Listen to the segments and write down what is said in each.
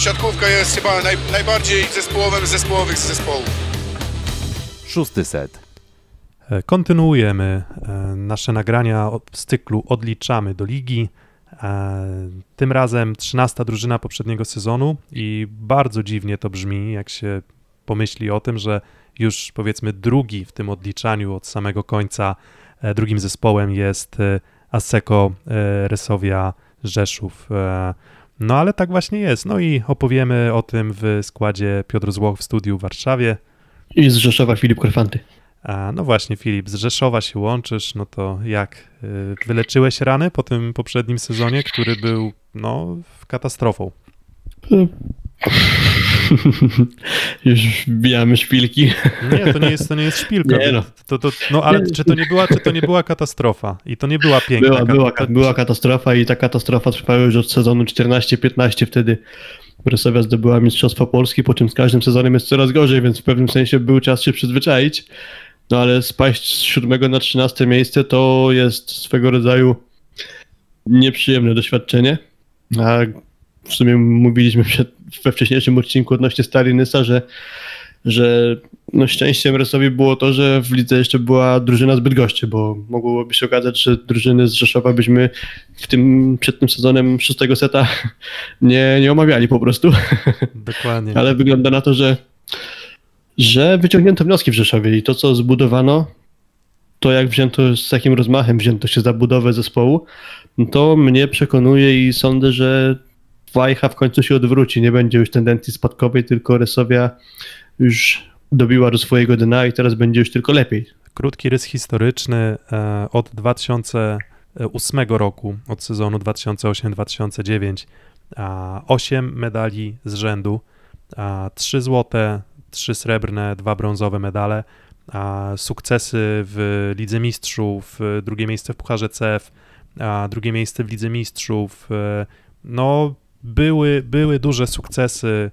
siatkówka jest chyba naj, najbardziej zespołowym z zespołowych z zespołów. Szósty set. E, Kontynuujemy e, nasze nagrania od- z cyklu Odliczamy do ligi. E, Tym razem 13 drużyna poprzedniego sezonu i bardzo dziwnie to brzmi, jak się pomyśli o tym, że już powiedzmy drugi w tym odliczaniu od samego końca drugim zespołem jest Asseco e, Resowia Rzeszów. E, No ale tak właśnie jest. No i opowiemy o tym w składzie Piotr Złoch w studiu w Warszawie. I z Rzeszowa Filip Korfanty. A, no właśnie, Filip, z Rzeszowa się łączysz, no to jak? y, Wyleczyłeś rany po tym poprzednim sezonie, który był, no, katastrofą. Już wbijamy szpilki. Nie, to nie jest, to nie jest szpilka. Nie no. To, to, no ale czy to, nie była, czy to nie była katastrofa? I to nie była piękna Była, była, katastrofa. była katastrofa i ta katastrofa trwała już od sezonu 14-15. Wtedy Bresowia zdobyła Mistrzostwo Polski, po czym z każdym sezonem jest coraz gorzej, więc w pewnym sensie był czas się przyzwyczaić. No ale spaść z 7 na 13 miejsce to jest swego rodzaju nieprzyjemne doświadczenie. A w sumie mówiliśmy przed, we wcześniejszym odcinku odnośnie Stary Nysa, że, że no szczęściem Resowi było to, że w lidze jeszcze była drużyna z Bydgoszczy, bo mogłoby się okazać, że drużyny z Rzeszowa byśmy w tym, przed tym sezonem szóstego seta nie, nie omawiali po prostu. Dokładnie. Ale wygląda na to, że, że wyciągnięto wnioski w Rzeszowie i to, co zbudowano, to jak wzięto, z jakim rozmachem wzięto się za budowę zespołu, to mnie przekonuje i sądzę, że Wajcha w końcu się odwróci. Nie będzie już tendencji spadkowej, tylko Resowia już dobiła do swojego dna i teraz będzie już tylko lepiej. Krótki rys historyczny e, od 2008 roku, od sezonu 2008-2009. 8 medali z rzędu, 3 złote, 3 srebrne, 2 brązowe medale, sukcesy w Lidze Mistrzów, drugie miejsce w Pucharze CF, drugie miejsce w Lidze Mistrzów. e, No, były, były duże sukcesy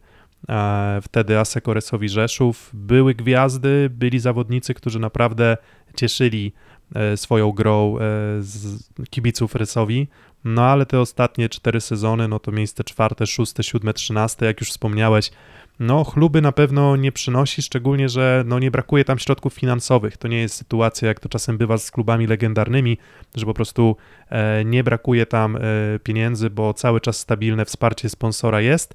e, wtedy Aseko Resowi Rzeszów. Były gwiazdy, byli zawodnicy, którzy naprawdę cieszyli e, swoją grą e, z kibiców Resowi. No ale te ostatnie cztery sezony, no to miejsce czwarte, szóste, siódme, trzynaste, jak już wspomniałeś, no chluby na pewno nie przynosi, szczególnie, że no nie brakuje tam środków finansowych. To nie jest sytuacja, jak to czasem bywa z klubami legendarnymi, że po prostu e, nie brakuje tam e, pieniędzy, bo cały czas stabilne wsparcie sponsora jest.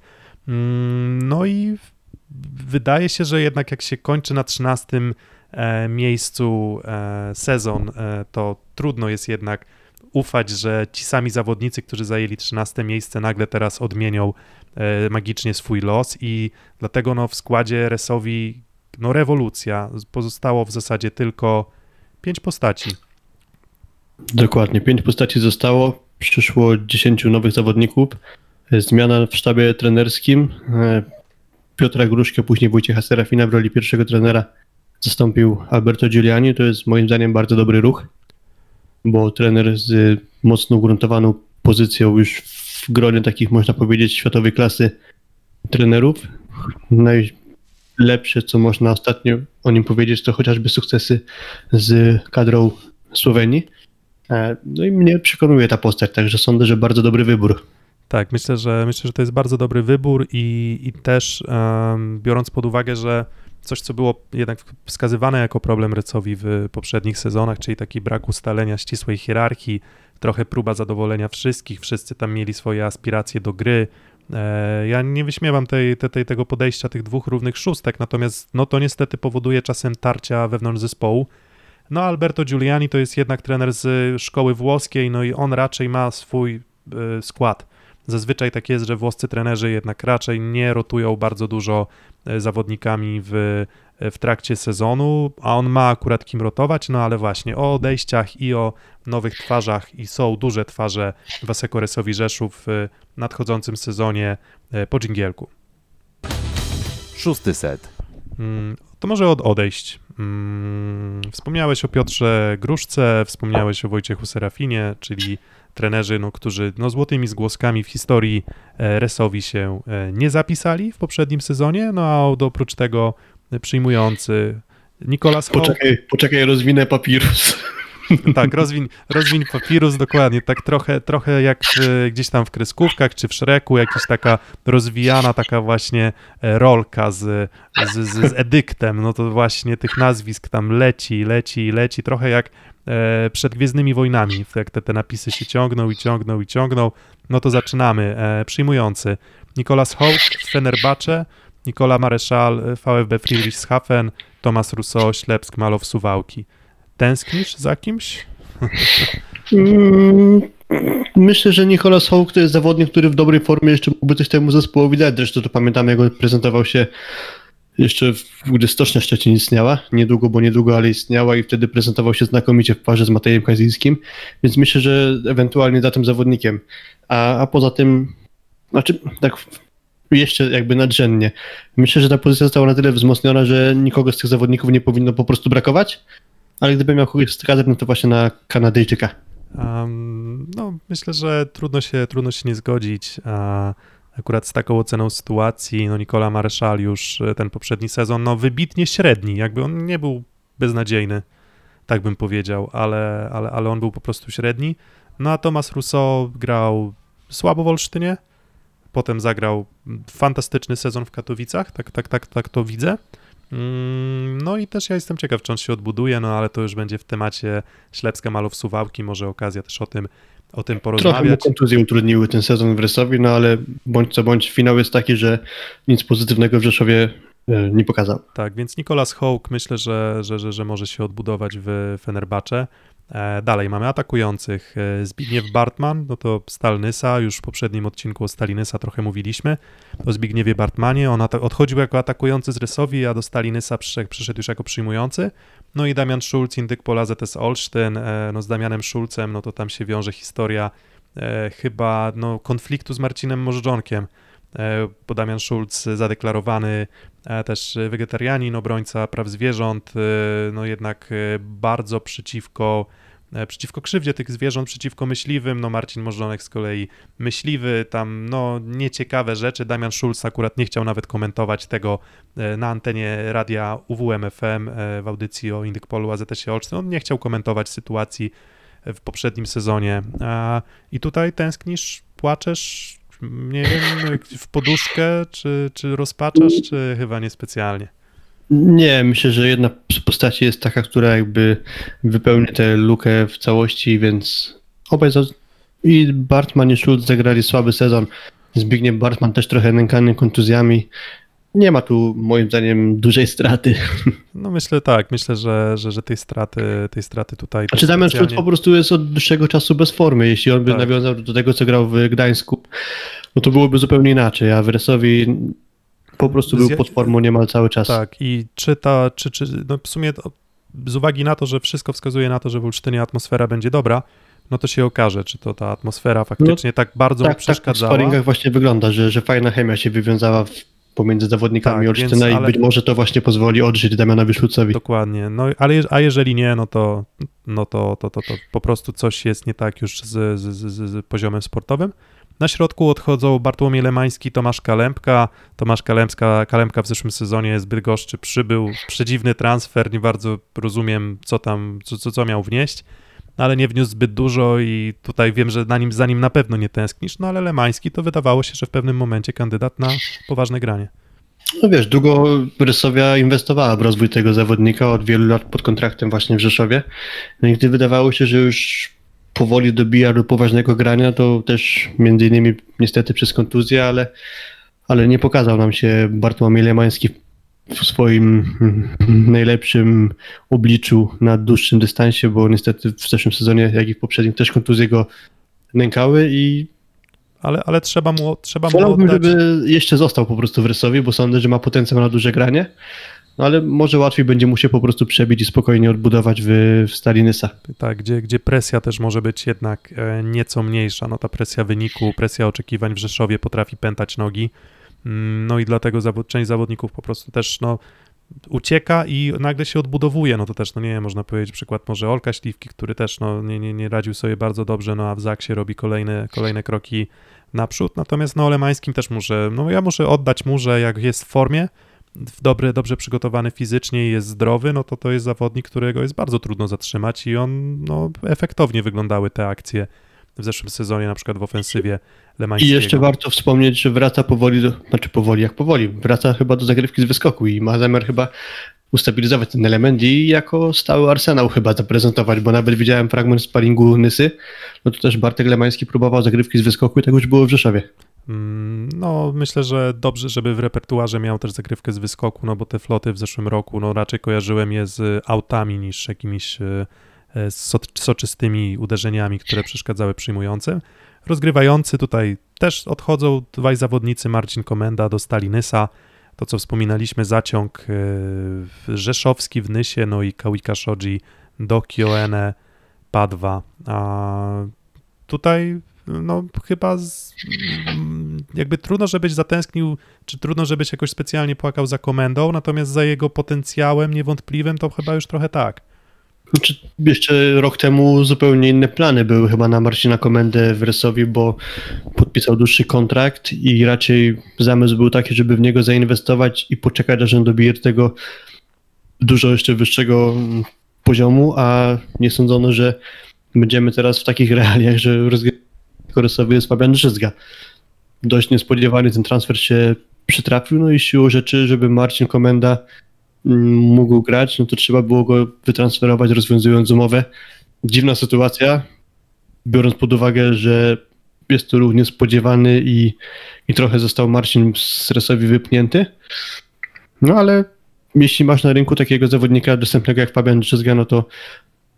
Mm, No i wydaje się, że jednak jak się kończy na 13 e, miejscu e, sezon, e, to trudno jest jednak ufać, że ci sami zawodnicy, którzy zajęli 13 miejsce, nagle teraz odmienią e, magicznie swój los i dlatego no, w składzie Resowi no, rewolucja. Pozostało w zasadzie tylko pięć postaci. Dokładnie, pięć postaci zostało, przyszło 10 nowych zawodników, zmiana w sztabie trenerskim. E, Piotra Gruszkę, później Wojciecha Serafina w roli pierwszego trenera zastąpił Alberto Giuliani. To jest moim zdaniem bardzo dobry ruch, bo trener z mocno ugruntowaną pozycją już w gronie takich, można powiedzieć, światowej klasy trenerów. Najlepsze, co można ostatnio o nim powiedzieć, to chociażby sukcesy z kadrą Słowenii. E, No i mnie przekonuje ta postać, także sądzę, że bardzo dobry wybór. Tak, myślę, że myślę, że to jest bardzo dobry wybór i, i też em, biorąc pod uwagę, że coś, co było jednak wskazywane jako problem Recowi w poprzednich sezonach, czyli taki brak ustalenia ścisłej hierarchii, trochę próba zadowolenia wszystkich, wszyscy tam mieli swoje aspiracje do gry. E, Ja nie wyśmiewam tej, tej, tej, tego podejścia tych dwóch równych szóstek, natomiast no to niestety powoduje czasem tarcia wewnątrz zespołu. No Alberto Giuliani to jest jednak trener z szkoły włoskiej, no i on raczej ma swój e, skład. Zazwyczaj tak jest, że włoscy trenerzy jednak raczej nie rotują bardzo dużo e, zawodnikami w, w trakcie sezonu, a on ma akurat kim rotować, no ale właśnie o odejściach i o nowych twarzach i są duże twarze Waseko Resowi Rzeszów w nadchodzącym sezonie e, po dżingielku. Szósty set. Mm, To może od odejść. Mm, Wspomniałeś o Piotrze Gruszce, wspomniałeś o Wojciechu Serafinie, czyli trenerzy, no, którzy no, złotymi zgłoskami w historii e, Resowi się e, nie zapisali w poprzednim sezonie, no a oprócz tego przyjmujący Nikolas Hope. Poczekaj, poczekaj rozwinę papirus. Tak, rozwiń, rozwiń papirus, dokładnie, tak trochę, trochę jak w, gdzieś tam w kreskówkach czy w Szreku, jakaś taka rozwijana taka właśnie e, rolka z, z, z, z edyktem, no to właśnie tych nazwisk tam leci, leci, leci, trochę jak e, przed Gwiezdnymi Wojnami, jak te, te napisy się ciągną i ciągną i ciągną, no to zaczynamy. E, przyjmujący Nicolas Hołk z Fenerbahce, Nikola Mareszal, VfB Friedrichshafen, Tomasz Rousseau, Ślepsk, Malow, Suwałki. Tęsknisz za kimś? Mm, Myślę, że Nicolas Hołk to jest zawodnik, który w dobrej formie jeszcze mógłby coś temu zespołowi dać. Zresztą to pamiętam, jak on prezentował się jeszcze gdy Stocznia Szczecin istniała. Niedługo, bo niedługo, ale istniała i wtedy prezentował się znakomicie w parze z Matejem Kazińskim. Więc myślę, że ewentualnie za tym zawodnikiem. A, a poza tym, znaczy tak jeszcze jakby nadrzędnie. Myślę, że ta pozycja została na tyle wzmocniona, że nikogo z tych zawodników nie powinno po prostu brakować. Ale gdybym miał kogoś wskazać, no to właśnie na Kanadyjczyka. Um, no, myślę, że trudno się, trudno się nie zgodzić. A akurat z taką oceną sytuacji, no Nikola Mareszal już e, ten poprzedni sezon, no wybitnie średni, jakby on nie był beznadziejny, tak bym powiedział, ale, ale, ale on był po prostu średni. No a Tomasz Rousseau grał słabo w Olsztynie, potem zagrał fantastyczny sezon w Katowicach, tak, tak, tak, tak to widzę. Mm, No i też ja jestem ciekaw, czy on się odbuduje, no ale to już będzie w temacie Ślepska Malów Suwałki, może okazja też o tym, o tym Trochę mu porozmawiać. kontuzje utrudniły ten sezon w Rysowi, no ale bądź co bądź finał jest taki, że nic pozytywnego w Rzeszowie e, nie pokazał. Tak, więc Nicolas Hołk myślę, że, że, że, że może się odbudować w Fenerbahce. E, dalej mamy atakujących. E, Zbigniew Bartman, no to Stal Nysa, już w poprzednim odcinku o Stali Nysa trochę mówiliśmy. O Zbigniewie Bartmanie, on odchodził jako atakujący z Rysowi, a do Stali Nysa przyszedł, już jako przyjmujący. No i Damian Schulz, Indyk Pola ZS Olsztyn, e, no z Damianem Schulzem, no to tam się wiąże historia chyba no, konfliktu z Marcinem Możdżonkiem, bo Damian Schulz zadeklarowany e, też wegetarianin, obrońca praw zwierząt, e, no jednak e, bardzo przeciwko, e, przeciwko krzywdzie tych zwierząt, przeciwko myśliwym, no Marcin Możdżonek z kolei myśliwy, tam no nieciekawe rzeczy, Damian Schulz akurat nie chciał nawet komentować tego e, na antenie radia UWM FM e, w audycji o Indykpolu AZS-ie Olsztyn, on nie chciał komentować sytuacji w poprzednim sezonie. I tutaj tęsknisz, płaczesz, nie wiem, w poduszkę, czy, czy rozpaczasz, czy chyba niespecjalnie? Nie, myślę, że jedna z postaci jest taka, która jakby wypełni tę lukę w całości, więc obaj za... i Bartman i Schultz zagrali słaby sezon. Zbigniew Bartman też trochę nękany kontuzjami. Nie ma tu moim zdaniem dużej straty. No myślę tak, myślę, że, że, że tej straty, tej straty tutaj... Znaczy Damian specjalnie- po prostu jest od dłuższego czasu bez formy. Jeśli on by Tak. nawiązał do tego, co grał w Gdańsku, no to byłoby zupełnie inaczej, a w Resowi po prostu był pod formą niemal cały czas. Tak, i czy ta, czy, czy, no w sumie to, z uwagi na to, że wszystko wskazuje na to, że w Olsztynie atmosfera będzie dobra, no to się okaże, czy to ta atmosfera faktycznie tak bardzo tak, tak, w przeszkadzała. sparingach właśnie wygląda, że, że fajna chemia się wywiązała w, pomiędzy zawodnikami Tak, Olsztyna więc- i ale- być może to właśnie pozwoli odżyć Damianowi Szulcowi. Dokładnie. No, ale a jeżeli nie, no to, no to, to, to, to po prostu coś jest nie tak już z, z, z, z poziomem sportowym. Na środku odchodzą Bartłomiej Lemański, Tomasz Kalempka. Tomasz Kalempka, Kalempka w zeszłym sezonie z Bydgoszczy przybył. Przedziwny transfer, nie bardzo rozumiem, co tam, co, co, co miał wnieść, ale nie wniósł zbyt dużo i tutaj wiem, że na nim, za nim na pewno nie tęsknisz, no ale Lemański to wydawało się, że w pewnym momencie kandydat na poważne granie. No wiesz, długo Rysowia inwestowała w rozwój tego zawodnika, od wielu lat pod kontraktem właśnie w Rzeszowie. No i gdy wydawało się, że już powoli dobija do poważnego grania, to też między innymi niestety przez kontuzję, ale, ale nie pokazał nam się Bartłomiej Lemański w swoim mm, najlepszym obliczu na dłuższym dystansie, bo niestety w zeszłym sezonie, jak i w poprzednim też kontuzje go nękały i Ale, ale trzeba mu, trzeba mu Wolałbym, oddać... żeby jeszcze został po prostu w Rysowi, bo sądzę, że ma potencjał na duże granie. No ale może łatwiej będzie mu się po prostu przebić i spokojnie odbudować w, w Stali Nysa. Tak, gdzie, gdzie presja też może być jednak e, nieco mniejsza. No ta presja wyniku, presja oczekiwań w Rzeszowie potrafi pętać nogi. Mm, No i dlatego zawod, część zawodników po prostu też no, ucieka i nagle się odbudowuje. No to też, no nie wiem, można powiedzieć przykład może Olka Śliwki, który też no, nie, nie, nie radził sobie bardzo dobrze, no a w Zaksie robi kolejne, kolejne kroki naprzód. Natomiast no Lemańskim też muszę, no ja muszę oddać mu, że jak jest w formie, dobry, dobrze przygotowany fizycznie i jest zdrowy, no to to jest zawodnik, którego jest bardzo trudno zatrzymać i on, no, efektownie wyglądały te akcje w zeszłym sezonie, na przykład w ofensywie I Lemańskiego. jeszcze warto wspomnieć, że wraca powoli, do, znaczy powoli jak powoli, wraca chyba do zagrywki z wyskoku i ma zamiar chyba ustabilizować ten element i jako stały arsenał chyba zaprezentować, bo nawet widziałem fragment sparingu Nysy, no to też Bartek Lemański próbował zagrywki z wyskoku i tak już było w Rzeszowie. Mm, No, myślę, że dobrze, żeby w repertuarze miał też zagrywkę z wyskoku, no bo te floty w zeszłym roku, no raczej kojarzyłem je z autami niż jakimiś e, so, soczystymi uderzeniami, które przeszkadzały przyjmującym. Rozgrywający tutaj też odchodzą dwaj zawodnicy, Marcin Komenda do Stalinysa, to co wspominaliśmy, zaciąg e, rzeszowski w Nysie, no i Kawika Shoji do Kyoene Padwa. A tutaj no chyba z, mm, jakby trudno, żebyś zatęsknił, czy trudno, żebyś jakoś specjalnie płakał za komendą, natomiast za jego potencjałem niewątpliwym to chyba już trochę tak. Znaczy, jeszcze rok temu zupełnie inne plany były chyba na Marcina Komendę w Resowi, bo podpisał dłuższy kontrakt i raczej zamysł był taki, żeby w niego zainwestować i poczekać, aż on dobije do tego dużo jeszcze wyższego poziomu, a nie sądzono, że będziemy teraz w takich realiach, że rozgrywką Resowy jest Fabian Drzyzga. Dość niespodziewany ten transfer się przytrafił, no i siłą rzeczy, żeby Marcin Komenda mógł grać, no to trzeba było go wytransferować, rozwiązując umowę. Dziwna sytuacja, biorąc pod uwagę, że jest to równie spodziewany i, i trochę został Marcin stresowi wypnięty. No ale jeśli masz na rynku takiego zawodnika dostępnego jak Fabian Drzyzga, no to,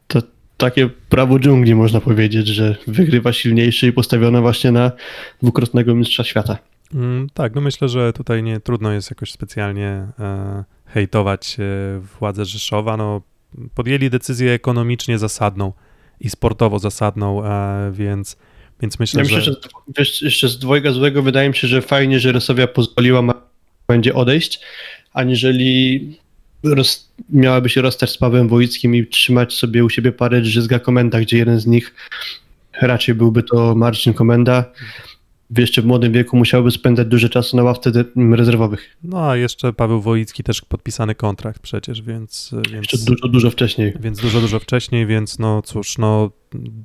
to takie prawo dżungli można powiedzieć, że wygrywa silniejszy i postawiono właśnie na dwukrotnego mistrza świata. Mm, tak, no myślę, że tutaj nie trudno jest jakoś specjalnie e, hejtować e, władze Rzeszowa. No, podjęli decyzję ekonomicznie zasadną i sportowo zasadną, e, więc, więc myślę, Ja myślę, że... że jeszcze z dwojga złego wydaje mi się, że fajnie, że Rosowia pozwoliła będzie odejść, aniżeli roz, miałaby się rozstać z Pawłem Wojickim i trzymać sobie u siebie parę drzyzga komenda, gdzie jeden z nich raczej byłby to Marcin Komenda. W jeszcze w młodym wieku musiałby spędzać dużo czasu na ławce rezerwowych. No a jeszcze Paweł Wojicki też podpisany kontrakt przecież, więc... Jeszcze więc... dużo, dużo wcześniej. Więc dużo, dużo wcześniej, więc no cóż, no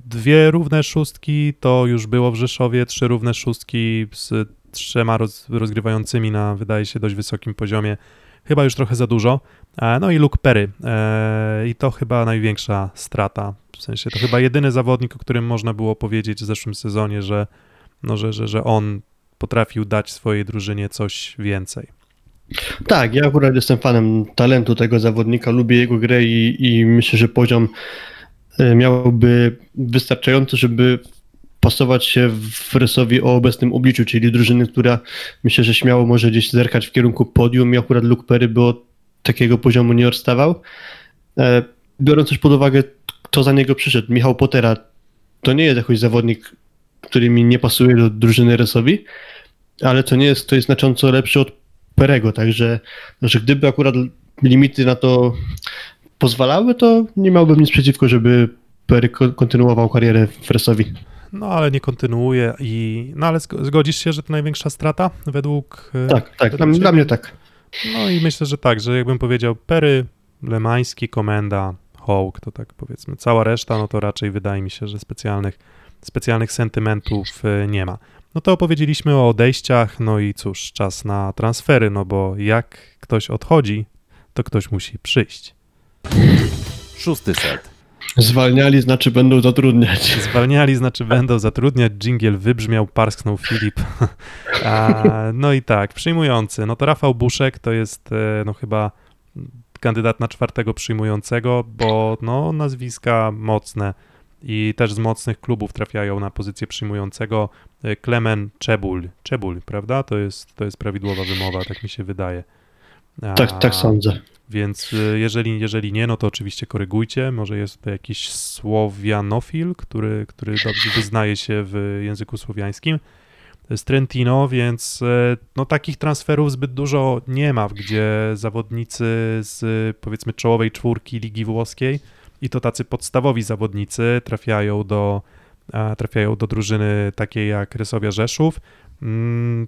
dwie równe szóstki to już było w Rzeszowie, trzy równe szóstki z trzema roz, rozgrywającymi na, wydaje się, dość wysokim poziomie. Chyba już trochę za dużo. E, No i Luke Perry. E, I to chyba największa strata. W sensie to chyba jedyny zawodnik, o którym można było powiedzieć w zeszłym sezonie, że, no, że, że, że on potrafił dać swojej drużynie coś więcej. Tak, ja akurat jestem fanem talentu tego zawodnika, lubię jego grę i, i myślę, że poziom e, miałby wystarczający, żeby pasować się w Rysowi o obecnym obliczu, czyli drużyny, która myślę, że śmiało może gdzieś zerkać w kierunku podium i akurat Luke Perry by od takiego poziomu nie odstawał. E, Biorąc też pod uwagę, kto za niego przyszedł, Michał Potera, to nie jest jakiś zawodnik, który mi nie pasuje do drużyny Rysowi, ale to nie jest, to jest znacząco lepszy od Perego, także że gdyby akurat limity na to pozwalały, to nie miałbym nic przeciwko, żeby Pery ko- kontynuował karierę w Resowi. No ale nie kontynuuje i... No ale zgo- zgodzisz się, że to największa strata według... e, Tak, tak, dla, według dla ciebie? mnie tak. No i myślę, że tak, że jakbym powiedział Pery, Lemański, Komenda, Hołk, to tak powiedzmy. Cała reszta, no to raczej wydaje mi się, że specjalnych, specjalnych sentymentów e, nie ma. No to opowiedzieliśmy o odejściach, no i cóż, czas na transfery, no bo jak ktoś odchodzi, to ktoś musi przyjść. Szósty set. Zwalniali, znaczy będą zatrudniać. Zwalniali, znaczy będą zatrudniać, dżingiel wybrzmiał, parsknął Filip. A, no i tak, przyjmujący, no to Rafał Buszek to jest e, no chyba kandydat na czwartego przyjmującego, bo no nazwiska mocne i też z mocnych klubów trafiają na pozycję przyjmującego. E, Klemen Czebul, Czebul, prawda? To jest, to jest prawidłowa wymowa, tak mi się wydaje. A, Tak, tak sądzę. Więc y, jeżeli, jeżeli nie, no to oczywiście korygujcie. Może jest to jakiś słowianofil, który, który dobrze wyznaje się w języku słowiańskim. Jest Trentino, więc e, no, takich transferów zbyt dużo nie ma, gdzie zawodnicy z powiedzmy czołowej czwórki Ligi Włoskiej i to tacy podstawowi zawodnicy trafiają do, trafiają do drużyny takiej jak Rysowia Rzeszów. Mm,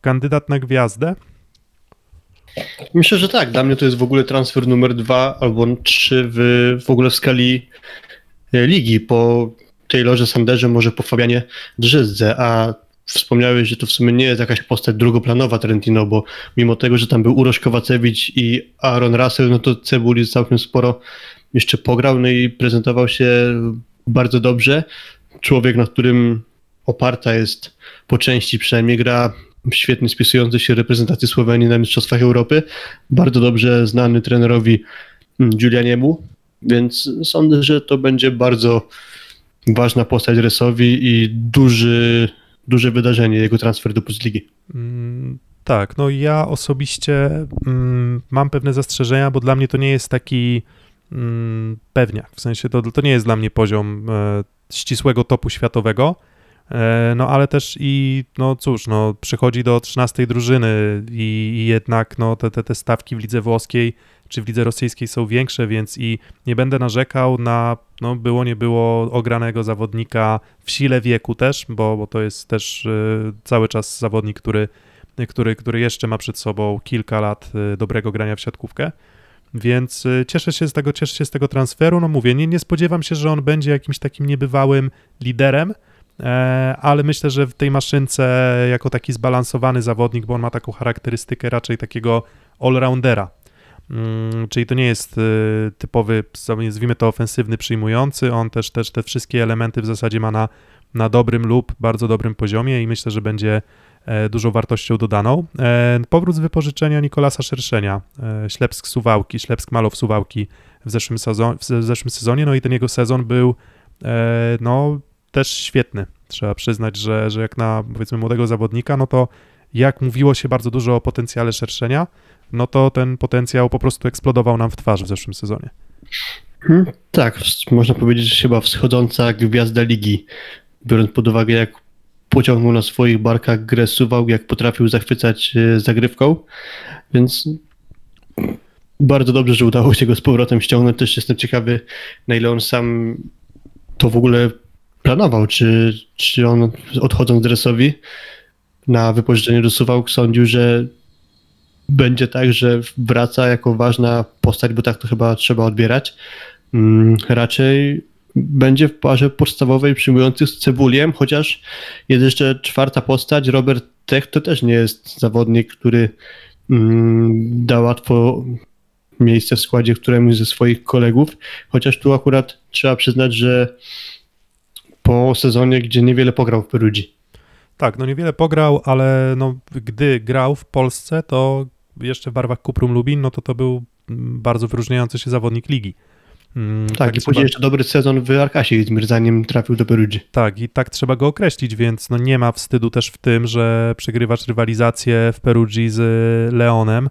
Kandydat na gwiazdę Myślę, że tak. Dla mnie to jest w ogóle transfer numer dwa albo trzy w, w ogóle w skali e, ligi. Po Taylorze Sanderze, może po Fabianie Drzyzdze, a wspomniałeś, że to w sumie nie jest jakaś postać drugoplanowa Trentino, bo mimo tego, że tam był Urosz Kowacewicz i Aaron Russell, no to Cebuli całkiem sporo jeszcze pograł, no i prezentował się bardzo dobrze. Człowiek, na którym oparta jest po części przynajmniej gra świetnie spisujący się reprezentacji Słowenii na Mistrzostwach Europy, bardzo dobrze znany trenerowi Giulianiemu, więc sądzę, że to będzie bardzo ważna postać Resowi i duży, duże wydarzenie jego transfer do Bundesligi. Mm, tak, no ja osobiście mm, mam pewne zastrzeżenia, bo dla mnie to nie jest taki mm, pewniak, w sensie to, to nie jest dla mnie poziom e, ścisłego topu światowego, e, no ale też i, no cóż, no przychodzi do 13 drużyny i, i jednak no te, te, te stawki w lidze włoskiej czy w lidze rosyjskiej są większe, więc i nie będę narzekał na, no było nie było ogranego zawodnika w sile wieku też, bo, bo to jest też y, cały czas zawodnik, który, który, który jeszcze ma przed sobą kilka lat y, dobrego grania w siatkówkę. Więc y, cieszę się z tego, cieszę się z tego transferu. No mówię, nie, nie spodziewam się, że on będzie jakimś takim niebywałym liderem, e, ale myślę, że w tej maszynce jako taki zbalansowany zawodnik, bo on ma taką charakterystykę raczej takiego all-roundera, czyli to nie jest y, typowy, nazwijmy to ofensywny przyjmujący, on też, też te wszystkie elementy w zasadzie ma na, na dobrym lub bardzo dobrym poziomie i myślę, że będzie e, dużą wartością dodaną. E, powrót z wypożyczenia Nikolasa Szerszenia, e, Ślepsk Suwałki, Ślepsk Malow Suwałki w zeszłym, sezon, w zeszłym sezonie, no i ten jego sezon był no też świetny. Trzeba przyznać, że, że jak na powiedzmy młodego zawodnika, no to jak mówiło się bardzo dużo o potencjale Szerszenia, no to ten potencjał po prostu eksplodował nam w twarz w zeszłym sezonie. Hmm, tak, można powiedzieć, że chyba wschodząca gwiazda ligi, biorąc pod uwagę jak pociągnął na swoich barkach grę suwał, jak potrafił zachwycać e, zagrywką, więc bardzo dobrze, że udało się go z powrotem ściągnąć. Też jestem ciekawy, na ile on sam to w ogóle planował, czy, czy on odchodząc dresowi na wypożyczenie do Suwałk sądził, że będzie tak, że wraca jako ważna postać, bo tak to chyba trzeba odbierać. Mm, raczej będzie w parze podstawowej przyjmujących z Cebuliem, chociaż jest jeszcze czwarta postać, Robert Tech to też nie jest zawodnik, który mm, da łatwo miejsce w składzie któremuś ze swoich kolegów, chociaż tu akurat trzeba przyznać, że po sezonie, gdzie niewiele pograł w Perugii. Tak, no niewiele pograł, ale no, gdy grał w Polsce, to jeszcze w barwach Kuprum Lubin, no to to był mm, bardzo wyróżniający się zawodnik ligi. Mm, tak, tak, i później jeszcze dobry sezon w Arkasie Izmir, zanim trafił do Perugii. Tak, i tak trzeba go określić, więc no nie ma wstydu też w tym, że przegrywasz rywalizację w Perugii z Leonem,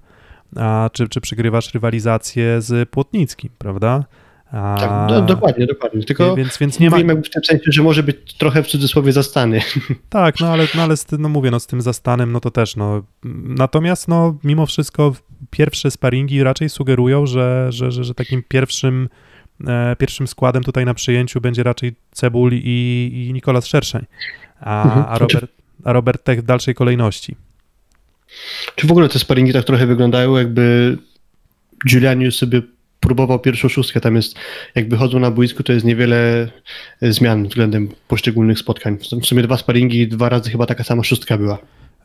a czy, czy przegrywasz rywalizację z Płotnickim, prawda? A... Tak, do, dokładnie, dokładnie. Tylko więc, więc nie mówimy ma... w tym sensie, że może być trochę w cudzysłowie zastany. Tak, no ale, no ale z, no mówię, no z tym zastanem, no to też, no. Natomiast, no, mimo wszystko pierwsze sparingi raczej sugerują, że, że, że, że takim pierwszym, e, pierwszym składem tutaj na przyjęciu będzie raczej Cebul i, i Nikolas Szerszeń, a, mhm. a, Robert, a Robert Tech w dalszej kolejności. Czy w ogóle te sparingi tak trochę wyglądają, jakby Giuliani sobie próbował pierwszą szóstkę, tam jest, jak wychodzą na boisku, to jest niewiele e, zmian względem poszczególnych spotkań. W sumie dwa sparingi, dwa razy chyba taka sama szóstka była.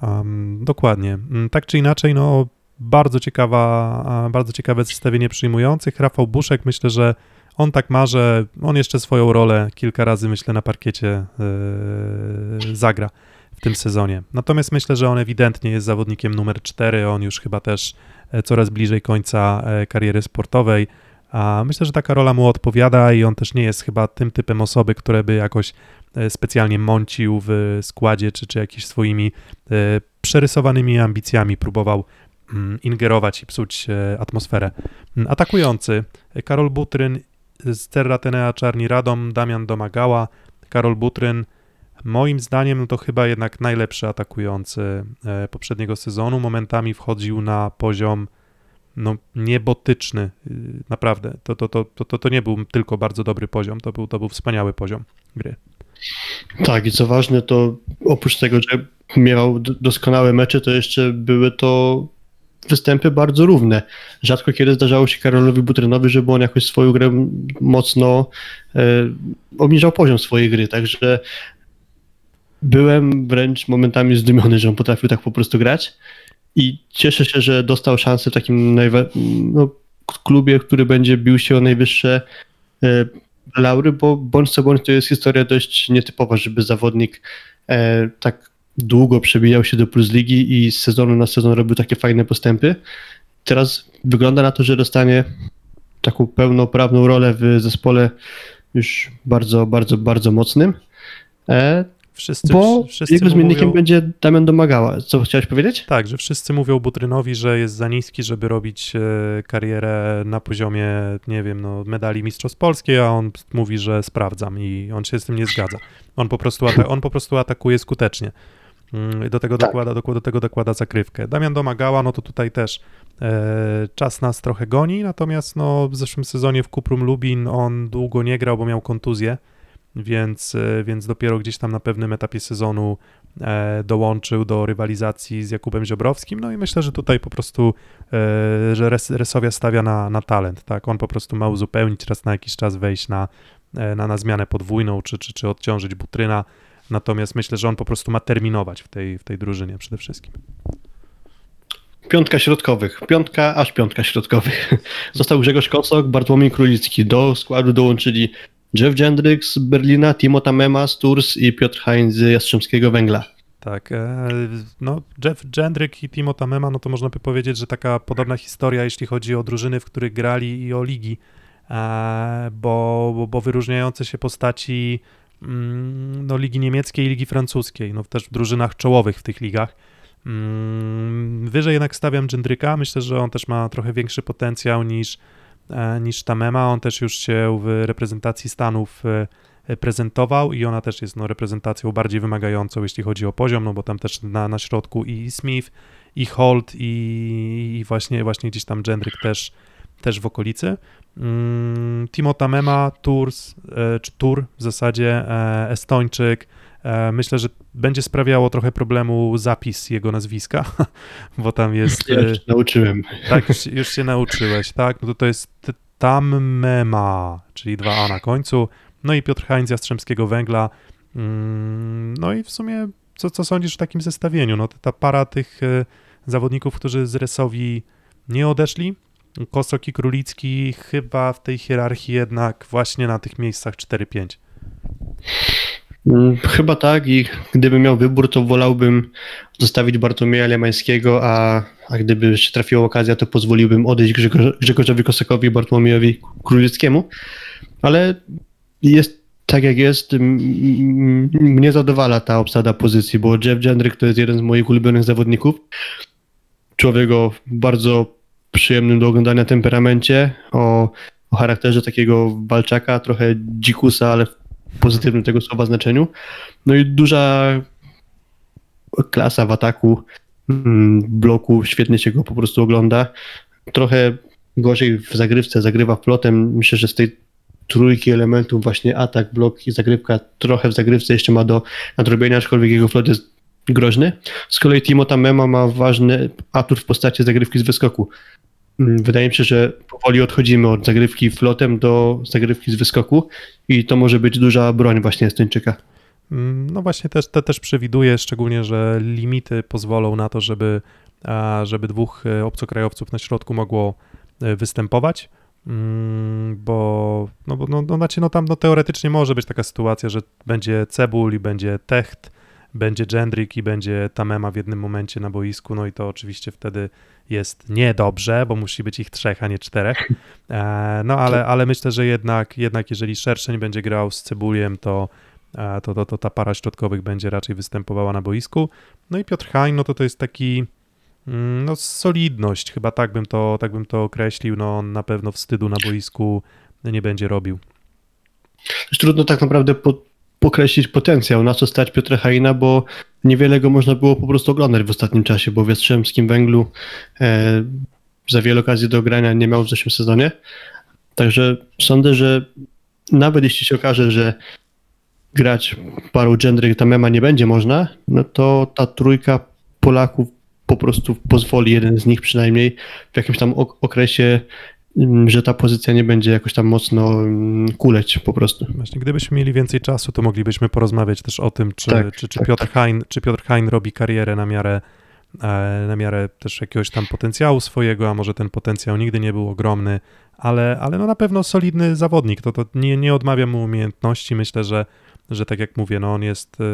Um, dokładnie. Mm, tak czy inaczej, no bardzo ciekawa, bardzo ciekawe zestawienie przyjmujących. Rafał Buszek, myślę, że on tak ma, że on jeszcze swoją rolę kilka razy, myślę, na parkiecie yy, zagra tym sezonie. Natomiast myślę, że on ewidentnie jest zawodnikiem numer 4, on już chyba też E, coraz bliżej końca e, kariery sportowej. A myślę, że taka rola mu odpowiada i on też nie jest chyba tym typem osoby, które by jakoś e, specjalnie mącił w składzie, czy, czy jakimiś swoimi przerysowanymi ambicjami próbował mm, ingerować i psuć atmosferę. Mm, atakujący Karol Butryn z Terratenea Czarni Radom, Damian Domagała. Karol Butryn Moim zdaniem no to chyba jednak najlepszy atakujący e, poprzedniego sezonu. Momentami wchodził na poziom no, niebotyczny, y, naprawdę. To, to, to, to, to nie był tylko bardzo dobry poziom, to był, to był wspaniały poziom gry. Tak, i co ważne, to oprócz tego, że miał doskonałe mecze, to jeszcze były to występy bardzo równe. Rzadko kiedy zdarzało się Karolowi Butrynowi, żeby on jakoś swoją grę mocno e, obniżał poziom swojej gry, także byłem wręcz momentami zdumiony, że on potrafił tak po prostu grać i cieszę się, że dostał szansę w takim najwa- no, klubie, który będzie bił się o najwyższe e, laury, bo bądź co bądź to jest historia dość nietypowa, żeby zawodnik e, tak długo przebijał się do Plus Ligi i z sezonu na sezon robił takie fajne postępy. Teraz wygląda na to, że dostanie taką pełnoprawną rolę w zespole już bardzo, bardzo, bardzo mocnym. E, Wszyscy, bo wszyscy jego zmiennikiem mówią, będzie Damian Domagała. Co chciałeś powiedzieć? Tak, że wszyscy mówią Butrynowi, że jest za niski, żeby robić e, karierę na poziomie, nie wiem, no, medali Mistrzostw Polskiej, a on mówi, że sprawdzam i on się z tym nie zgadza. On po prostu, ata- on po prostu atakuje skutecznie. Mm, Do tego, Tak. dokłada, do, do tego dokłada zakrywkę. Damian Domagała, no to tutaj też e, czas nas trochę goni, natomiast no, w zeszłym sezonie w Kuprum Lubin on długo nie grał, bo miał kontuzję, więc, e, więc dopiero gdzieś tam na pewnym etapie sezonu e, dołączył do rywalizacji z Jakubem Ziobrowskim. No i myślę, że tutaj po prostu, e, że Res, Resowia stawia na, na talent, tak? On po prostu ma uzupełnić, raz na jakiś czas wejść na, na, na zmianę podwójną, czy, czy, czy odciążyć Butryna. Natomiast myślę, że on po prostu ma terminować w tej, w tej drużynie przede wszystkim. Piątka środkowych. Piątka, aż piątka środkowych. Został Grzegorz Kosok, Bartłomiej Królicki. Do składu dołączyli Jeff Jendryk z Berlina, Timota Mema z Tours i Piotr Heinz z Jastrzębskiego Węgla. Tak, e, no Jeff Jendryk i Timo Tamema, no to można by powiedzieć, że taka podobna historia, jeśli chodzi o drużyny, w których grali i o ligi, e, bo, bo, bo wyróżniające się postaci mm, no, ligi niemieckiej i ligi francuskiej, no też w drużynach czołowych w tych ligach. Mm, Wyżej jednak stawiam Jendryka, myślę, że on też ma trochę większy potencjał niż, e, niż Tamema, on też już się w reprezentacji Stanów e, prezentował i ona też jest no, reprezentacją bardziej wymagającą, jeśli chodzi o poziom, no bo tam też na, na środku i Smith, i Holt, i, i właśnie, właśnie gdzieś tam Jendryk też, też w okolicy. Mm, Timo Tamema, Tours, e, Tur w zasadzie, e, Estończyk, myślę, że będzie sprawiało trochę problemu zapis jego nazwiska, bo tam jest... Ja e, już się nauczyłem. tak, już, już się nauczyłeś, tak? No to to jest Tammema, czyli dwa A na końcu. No i Piotr Heinz Jastrzębskiego Węgla. Mm, No i w sumie, co, co sądzisz o takim zestawieniu? No ta para tych e, zawodników, którzy z Resowi nie odeszli, Kosok i Królicki chyba w tej hierarchii jednak właśnie na tych miejscach 4-5. Mm, Chyba tak i gdybym miał wybór, to wolałbym zostawić Bartłomieja Lemańskiego, a, a gdyby się trafiła okazja, to pozwoliłbym odejść Grzegorz, Grzegorzowi Kosakowi i Bartłomiejowi Królickiemu, ale jest tak jak jest, mnie zadowala ta obsada pozycji, bo Jeff Jendryk to jest jeden z moich ulubionych zawodników. Człowiek o bardzo przyjemnym do oglądania temperamencie, o, o charakterze takiego walczaka, trochę dzikusa, ale pozytywnym tego słowa znaczeniu. No i duża klasa w ataku, mm, bloku, świetnie się go po prostu ogląda. Trochę gorzej w zagrywce, zagrywa flotem. Myślę, że z tej trójki elementów właśnie atak, blok i zagrywka trochę w zagrywce jeszcze ma do nadrobienia, aczkolwiek jego flot jest groźny. Z kolei Timota Mema ma ważny atut w postaci zagrywki z wyskoku. Mm, Wydaje mi się, że powoli odchodzimy od zagrywki flotem do zagrywki z wyskoku i to może być duża broń właśnie Estończyka. Mm, No właśnie też, te też przewiduję, szczególnie, że limity pozwolą na to, żeby, żeby dwóch e, obcokrajowców na środku mogło e, występować, Mm, bo no, no, no, znaczy, no tam no, teoretycznie może być taka sytuacja, że będzie Cebul i będzie Techt, będzie Jendrik i będzie Tamema w jednym momencie na boisku, no i to oczywiście wtedy jest niedobrze, bo musi być ich trzech, a nie czterech. E, No ale, ale myślę, że jednak, jednak jeżeli Szerszeń będzie grał z Cebuliem, to, e, to, to, to ta para środkowych będzie raczej występowała na boisku. No i Piotr Hain, no to to jest taki mm, no solidność, chyba tak bym to, tak bym to określił, no on na pewno wstydu na boisku nie będzie robił. Trudno tak naprawdę po, pokreślić potencjał, na co stać Piotra Haina, bo niewiele go można było po prostu oglądać w ostatnim czasie, bo w Jastrzębskim Węglu e, za wiele okazji do grania nie miał w zeszłym sezonie. Także sądzę, że nawet jeśli się okaże, że grać paru Jendryk Tamema nie będzie można, no to ta trójka Polaków po prostu pozwoli jeden z nich przynajmniej w jakimś tam ok- okresie, że ta pozycja nie będzie jakoś tam mocno mm, kuleć po prostu. Właśnie, gdybyśmy mieli więcej czasu, to moglibyśmy porozmawiać też o tym, czy, Tak, czy, czy, tak, Piotr tak. Hein, czy Piotr Hein robi karierę na miarę, e, na miarę też jakiegoś tam potencjału swojego, a może ten potencjał nigdy nie był ogromny, ale, ale no na pewno solidny zawodnik. To, to nie, nie odmawiam mu umiejętności. Myślę, że, że tak jak mówię, no on jest e,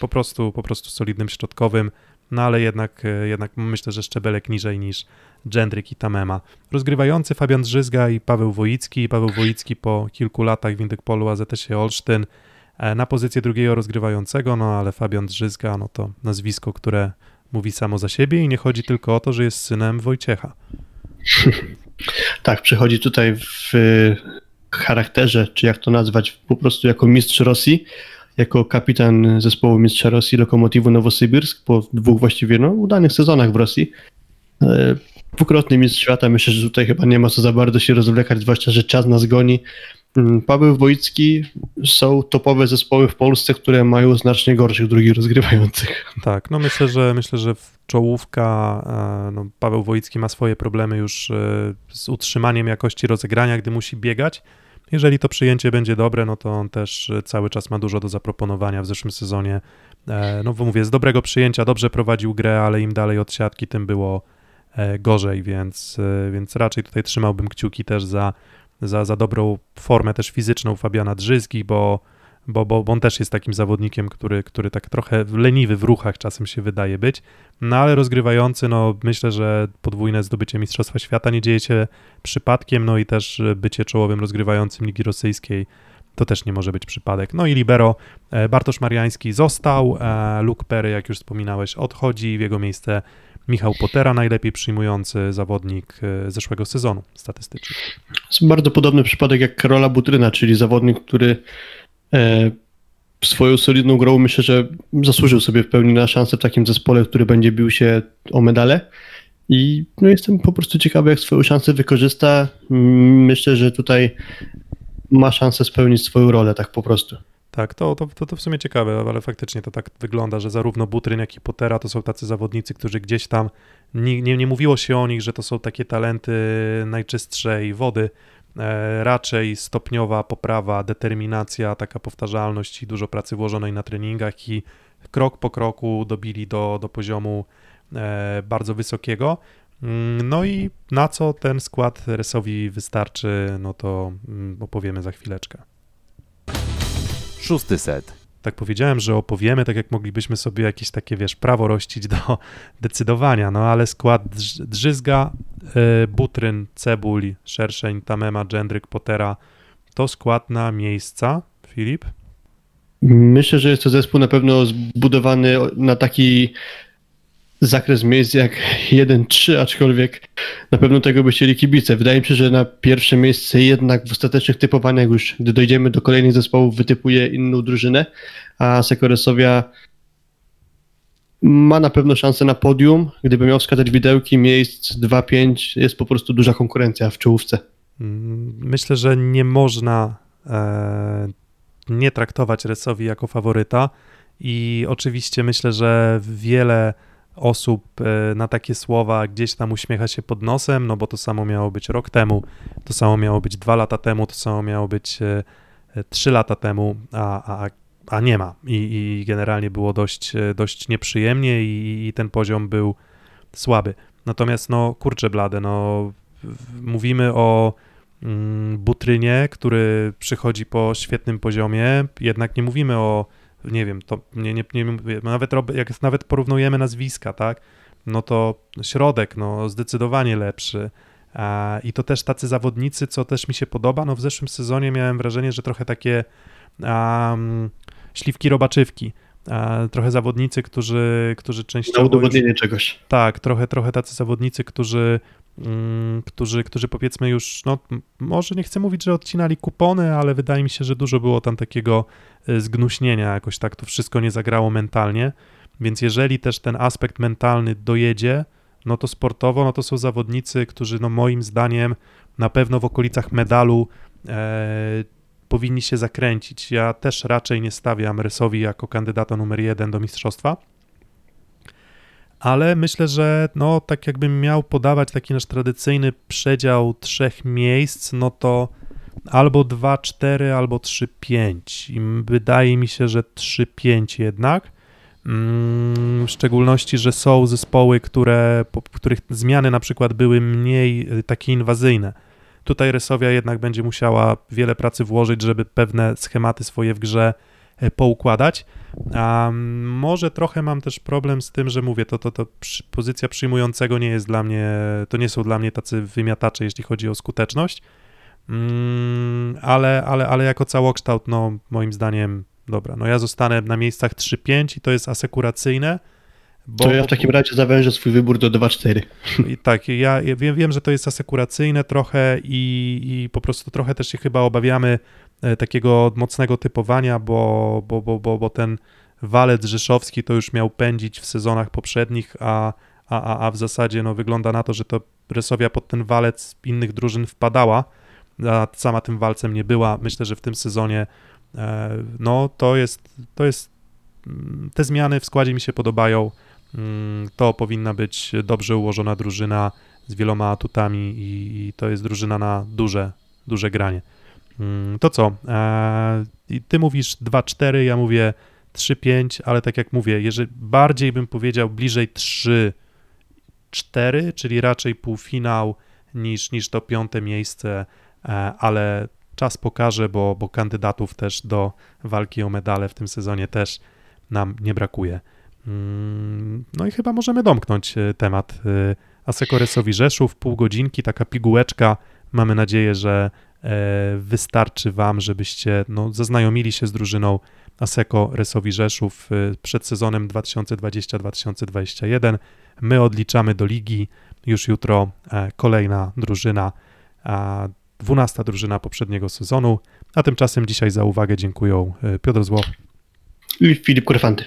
po prostu, po prostu solidnym środkowym, no ale jednak, e, jednak myślę, że szczebelek niżej niż Dżendryk i Tamema. Rozgrywający Fabian Drzyzga i Paweł Wojicki. Paweł Wojicki po kilku latach w Indykpolu AZS-ie Olsztyn e, na pozycję drugiego rozgrywającego, no ale Fabian Drzyzga, no to nazwisko, które mówi samo za siebie i nie chodzi tylko o to, że jest synem Wojciecha. Tak, przychodzi tutaj w charakterze, czy jak to nazwać, po prostu jako mistrz Rosji, jako kapitan zespołu mistrza Rosji Lokomotivu Nowosybirsk po dwóch właściwie no, udanych sezonach w Rosji. E, Dwukrotny mistrz świata, myślę, że tutaj chyba nie ma co za bardzo się rozwlekać, zwłaszcza, że czas nas goni. Mm, Paweł Wojicki są topowe zespoły w Polsce, które mają znacznie gorszych drugich rozgrywających. Tak, no myślę, że myślę, że czołówka, e, no Paweł Wojicki ma swoje problemy już e, z utrzymaniem jakości rozegrania, gdy musi biegać. Jeżeli to przyjęcie będzie dobre, no to on też e, cały czas ma dużo do zaproponowania w zeszłym sezonie. E, No mówię, z dobrego przyjęcia dobrze prowadził grę, ale im dalej od siatki, tym było e, gorzej, więc, więc raczej tutaj trzymałbym kciuki też za, za, za dobrą formę też fizyczną Fabiana Drzyzgi, bo, bo, bo, bo on też jest takim zawodnikiem, który, który tak trochę leniwy w ruchach czasem się wydaje być, no ale rozgrywający, no myślę, że podwójne zdobycie Mistrzostwa Świata nie dzieje się przypadkiem, no i też bycie czołowym rozgrywającym Ligi Rosyjskiej to też nie może być przypadek. No i libero e, Bartosz Mariański został, e, Luke Perry, jak już wspominałeś, odchodzi, w jego miejsce Michał Potera, najlepiej przyjmujący zawodnik e, zeszłego sezonu statystycznie. Jest bardzo podobny przypadek jak Karola Butryna, czyli zawodnik, który swoją solidną grą myślę, że zasłużył sobie w pełni na szansę w takim zespole, który będzie bił się o medale. I no, jestem po prostu ciekawy, jak swoją szansę wykorzysta. Myślę, że tutaj ma szansę spełnić swoją rolę, tak po prostu. Tak, to, to, to, w sumie ciekawe, ale faktycznie to tak wygląda, że zarówno Butryn, jak i Potera to są tacy zawodnicy, którzy gdzieś tam, nie, nie, nie mówiło się o nich, że to są takie talenty najczystszej wody, e, raczej stopniowa poprawa, determinacja, taka powtarzalność i dużo pracy włożonej na treningach i krok po kroku dobili do, do poziomu e, bardzo wysokiego. Mm, No i na co ten skład Resowi wystarczy, no to mm, opowiemy za chwileczkę. Szósty set. Tak powiedziałem, że opowiemy, tak jak moglibyśmy sobie jakieś takie, wiesz, prawo rościć do decydowania, no ale skład drz- Drzyzga, y, Butryn, Cebul, Szerszeń, Tamema, Dżendryk, Potera, to skład na miejsca, Filip? Myślę, że jest to zespół na pewno zbudowany na taki zakres miejsc jak 1-3, aczkolwiek na pewno tego by chcieli kibice. Wydaje mi się, że na pierwsze miejsce jednak w ostatecznych typowaniach już, gdy dojdziemy do kolejnych zespołów, wytypuje inną drużynę, a Sekoresowia ma na pewno szansę na podium. Gdyby miał wskazać widełki miejsc 2-5, jest po prostu duża konkurencja w czołówce. Mm, Myślę, że nie można e, nie traktować Resowi jako faworyta i oczywiście myślę, że wiele osób e, na takie słowa gdzieś tam uśmiecha się pod nosem, no bo to samo miało być rok temu, to samo miało być dwa lata temu, to samo miało być e, e, trzy lata temu, a, a, a nie ma. I, I generalnie było dość, dość nieprzyjemnie i, i ten poziom był słaby. Natomiast no kurczę blade, no mówimy o mm, Butrynie, który przychodzi po świetnym poziomie, jednak nie mówimy o, nie wiem, to nie, nie, nie mówię, nawet jak nawet porównujemy nazwiska, tak, no to środek, no zdecydowanie lepszy. I to też tacy zawodnicy, co też mi się podoba, no w zeszłym sezonie miałem wrażenie, że trochę takie um, śliwki robaczywki, trochę zawodnicy, którzy, którzy Na częściowo już, udowodnienie czegoś. tak, trochę, trochę tacy zawodnicy, którzy, którzy, którzy powiedzmy już, no może nie chcę mówić, że odcinali kupony, ale wydaje mi się, że dużo było tam takiego y, zgnuśnienia, jakoś tak to wszystko nie zagrało mentalnie, więc jeżeli też ten aspekt mentalny dojedzie, no to sportowo, no to są zawodnicy, którzy no moim zdaniem na pewno w okolicach medalu e, powinni się zakręcić. Ja też raczej nie stawiam Rysowi jako kandydata numer jeden do mistrzostwa, ale myślę, że no tak jakbym miał podawać taki nasz tradycyjny przedział trzech miejsc, no to albo 2-4, albo 3-5. I wydaje mi się, że 3-5 jednak. Mm, W szczególności, że są zespoły, które, po których zmiany na przykład były mniej y, takie inwazyjne. Tutaj Resowia jednak będzie musiała wiele pracy włożyć, żeby pewne schematy swoje w grze poukładać. A mm, może trochę mam też problem z tym, że mówię, to, to, to przy, pozycja przyjmującego nie jest dla mnie, to nie są dla mnie tacy wymiatacze, jeśli chodzi o skuteczność. Mm, ale, ale, ale jako całokształt, no moim zdaniem, dobra, no ja zostanę na miejscach 3-5 i to jest asekuracyjne. Bo, To ja w takim razie zawężę swój wybór do 2-4. i tak, ja, ja wiem, wiem, że to jest asekuracyjne trochę i, i po prostu trochę też się chyba obawiamy e, takiego mocnego typowania, bo, bo, bo, bo, bo ten walec rzeszowski to już miał pędzić w sezonach poprzednich, a, a, a, a w zasadzie no, wygląda na to, że to Resowia pod ten walec innych drużyn wpadała, a sama tym walcem nie była. Myślę, że w tym sezonie e, no to jest, to jest mm, te zmiany w składzie mi się podobają. Mm, To powinna być dobrze ułożona drużyna z wieloma atutami i, to jest drużyna na duże, duże granie. Mm, To co? E, Ty mówisz 2-4, ja mówię 3-5, ale tak jak mówię, jeżeli bardziej bym powiedział bliżej 3-4, czyli raczej półfinał niż, niż to piąte miejsce, e, ale czas pokaże, bo, bo kandydatów też do walki o medale w tym sezonie też nam nie brakuje. Mm, No i chyba możemy domknąć e, temat e, Asekoresowi Rzeszów, pół godzinki, taka pigułeczka. Mamy nadzieję, że e, wystarczy Wam, żebyście no, zaznajomili się z drużyną Aseko Resowi Rzeszów przed sezonem 2020-2021. My odliczamy do ligi. Już jutro kolejna drużyna, a 12 drużyna poprzedniego sezonu. A tymczasem dzisiaj za uwagę dziękuję Piotr Złoch I Filip Kurfanty.